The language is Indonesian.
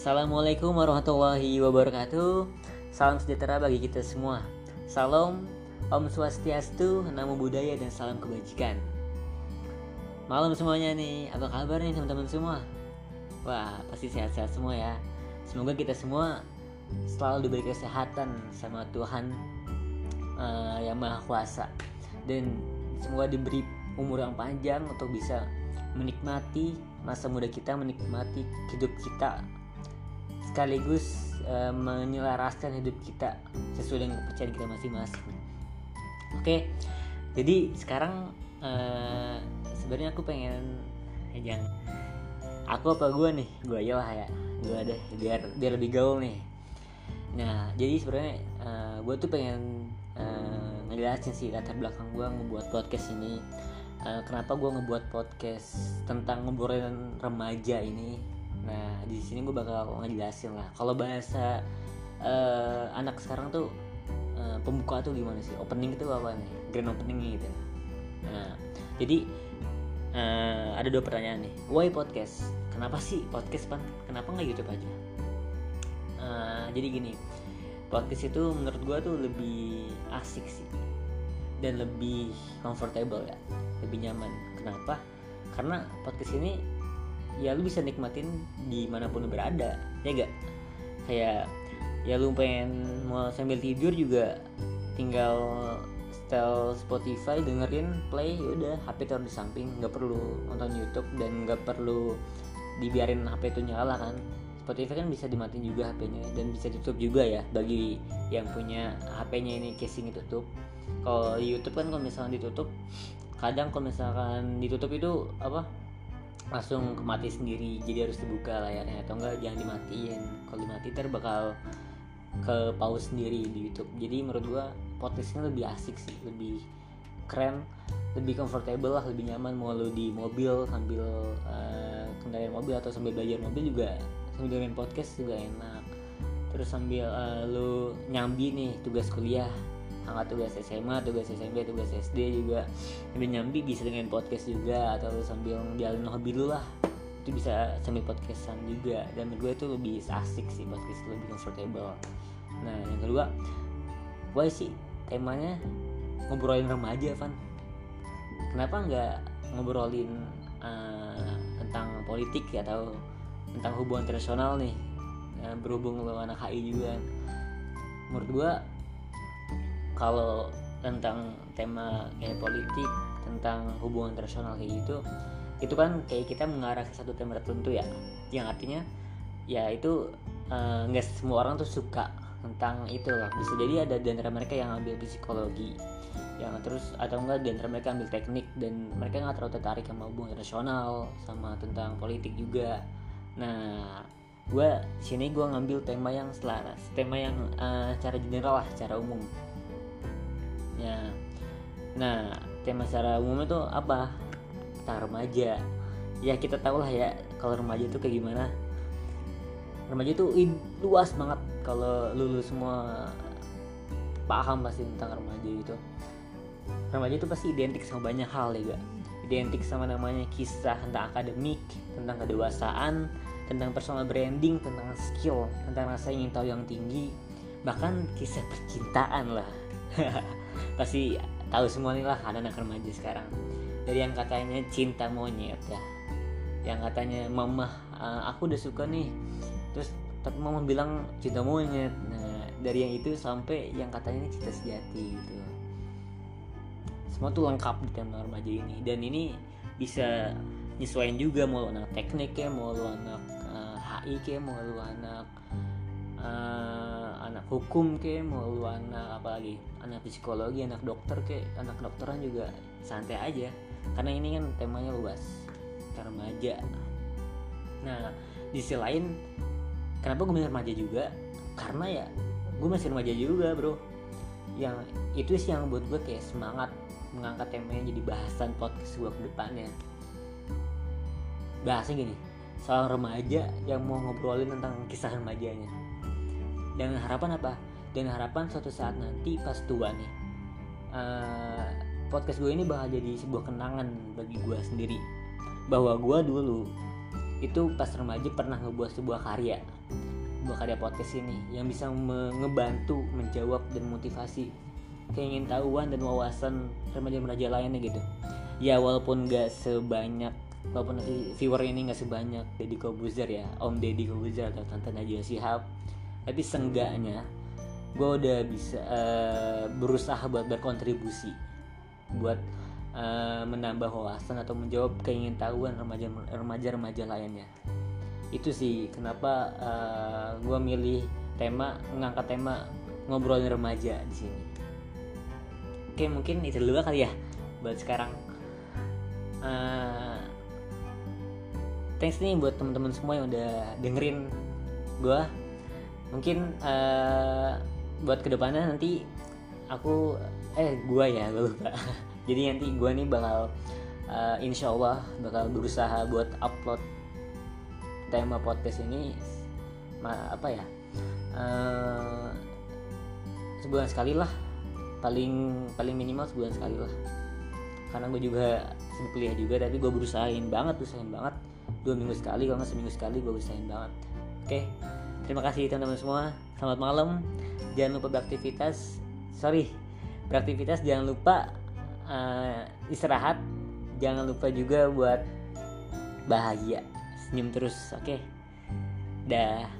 Assalamualaikum warahmatullahi wabarakatuh. Salam sejahtera bagi kita semua. Salam Om Swastiastu, Namo Buddhaya dan salam kebajikan. Malam semuanya nih, apa kabar nih teman-teman semua? Wah, pasti sehat-sehat semua ya. Semoga kita semua selalu diberi kesehatan sama Tuhan uh, Yang Maha Kuasa. Dan semoga diberi umur yang panjang untuk bisa menikmati masa muda kita menikmati hidup kita sekaligus e, menyelaraskan hidup kita sesuai dengan kepercayaan kita masing-masing. Oke, jadi sekarang e, sebenarnya aku pengen ya jangan aku apa gue nih? Gue aja lah ya. Gue deh biar biar lebih gaul nih. Nah jadi sebenarnya uh, gue tuh pengen uh, ngejelasin sih latar belakang gue ngebuat podcast ini. Uh, kenapa gue ngebuat podcast tentang ngobrolin remaja ini Nah di sini gue bakal ngejelasin lah. Kalau bahasa uh, anak sekarang tuh uh, pembuka tuh gimana sih? Opening itu apa nih? Grand opening gitu. Nah jadi uh, ada dua pertanyaan nih. Why podcast? Kenapa sih podcast pan? Kenapa nggak YouTube aja? Uh, jadi gini, podcast itu menurut gue tuh lebih asik sih dan lebih comfortable ya, lebih nyaman. Kenapa? Karena podcast ini ya lu bisa nikmatin di mana pun lu berada ya gak kayak ya lu pengen mau sambil tidur juga tinggal setel Spotify dengerin play yaudah HP taruh di samping nggak perlu nonton YouTube dan nggak perlu dibiarin HP itu nyala kan? Spotify kan bisa dimatiin juga HP-nya dan bisa ditutup juga ya bagi yang punya HP-nya ini casing tutup. Kalau YouTube kan kalau misalkan ditutup kadang kalau misalkan ditutup itu apa langsung kemati sendiri jadi harus dibuka layarnya. Atau enggak jangan dimatiin. Kalau dimatiin ter bakal ke pause sendiri di YouTube. Jadi menurut gua podcastnya lebih asik sih lebih keren lebih comfortable lah lebih nyaman. Mau lu di mobil sambil uh, kendaraan mobil atau sambil belajar mobil juga sambil dengerin podcast juga enak. Terus sambil uh, lu nyambi nih tugas kuliah angkat tugas SMA tugas SMP tugas SD juga. Sambil nyambi bisa dengan podcast juga atau sambil jalan hobi lu lah. Itu bisa sambil podcastan juga. Dan menurut gue itu lebih asik sih podcast lebih comfortable. Nah yang kedua gue sih temanya ngobrolin remaja Van. Kenapa nggak ngobrolin uh, tentang politik ya atau tentang hubungan internasional nih berhubung lo anak HI juga. Menurut gue kalau tentang tema kayak politik tentang hubungan internasional kayak gitu itu kan kayak kita mengarah ke satu tema tertentu ya. Yang artinya ya itu eh, nggak uh, semua orang tuh suka tentang itu lah. Bisa jadi ada di antara mereka yang ambil psikologi yang terus atau enggak di antara mereka ambil teknik dan mereka nggak terlalu tertarik sama hubungan internasional sama tentang politik juga. Nah gue sini gue ngambil tema yang selaras tema yang uh, cara general lah cara umum ya nah tema secara umum itu apa? Tentang remaja. Ya kita tahu lah ya kalau remaja itu kayak gimana. Remaja itu luas banget kalau lulus semua paham pasti tentang remaja itu remaja itu pasti identik sama banyak hal ya gak identik sama namanya kisah tentang akademik tentang kedewasaan tentang personal branding tentang skill tentang rasa ingin tahu yang tinggi bahkan kisah percintaan lah pasti tahu semua nih lah anak-anak remaja sekarang. Dari yang katanya cinta monyet ya. Yang katanya mama uh, aku udah suka nih. Terus tapi mama bilang cinta monyet. Nah dari yang itu sampai yang katanya cinta sejati gitu. Semua tuh lengkap di tema remaja ini. Dan ini bisa nyesuaiin juga mau anak teknik ya mau anak uh, HI kayak mau anak anak hukum ke mau anak apalagi anak psikologi anak dokter ke anak dokteran juga santai aja. Karena ini kan temanya luas remaja. Nah di sisi lain kenapa gue remaja juga? Karena ya gue masih remaja juga bro. Yang itu sih yang buat gue kayak semangat mengangkat temanya jadi bahasan podcast gue ke depannya. Bahasnya gini soal remaja yang mau ngobrolin tentang kisah remajanya dengan harapan apa? Dengan harapan suatu saat nanti pas tua nih uh, podcast gue ini bakal jadi sebuah kenangan bagi gue sendiri. Bahwa gue dulu itu pas remaja pernah ngebuat sebuah karya sebuah karya podcast ini yang bisa ngebantu menjawab dan motivasi keingin tahuan dan wawasan remaja-remaja lainnya gitu. Ya walaupun gak sebanyak walaupun nanti viewer ini gak sebanyak Deddy Kobuzer ya Om Deddy Kobuzer atau Tante Najwa Shihab tapi senggaknya gue udah bisa uh, berusaha buat berkontribusi. Buat uh, menambah wawasan atau menjawab keingin tahuan remaja remaja lainnya. Itu sih kenapa uh, eh, gue milih tema mengangkat tema ngobrolin remaja di sini. Oke mungkin itu dulu kali ya buat sekarang. Uh, thanks nih buat teman-teman semua yang udah dengerin gue mungkin uh, buat ke depannya nanti aku eh gue ya gue lupa. Jadi nanti gue nih bakal uh, insya Allah bakal berusaha buat upload tema podcast ini ma apa ya uh, sebulan sekali lah. Paling paling minimal sebulan sekali lah. Karena gue juga sibuk kuliah juga tapi gue berusahain banget berusahain banget. Dua minggu sekali kalau nggak seminggu sekali gue berusahain banget. Oke terima kasih teman-teman semua. Selamat malam. Jangan lupa beraktivitas. Sorry beraktivitas. Jangan lupa uh, istirahat. Jangan lupa juga buat bahagia. Senyum terus oke? Okay? dah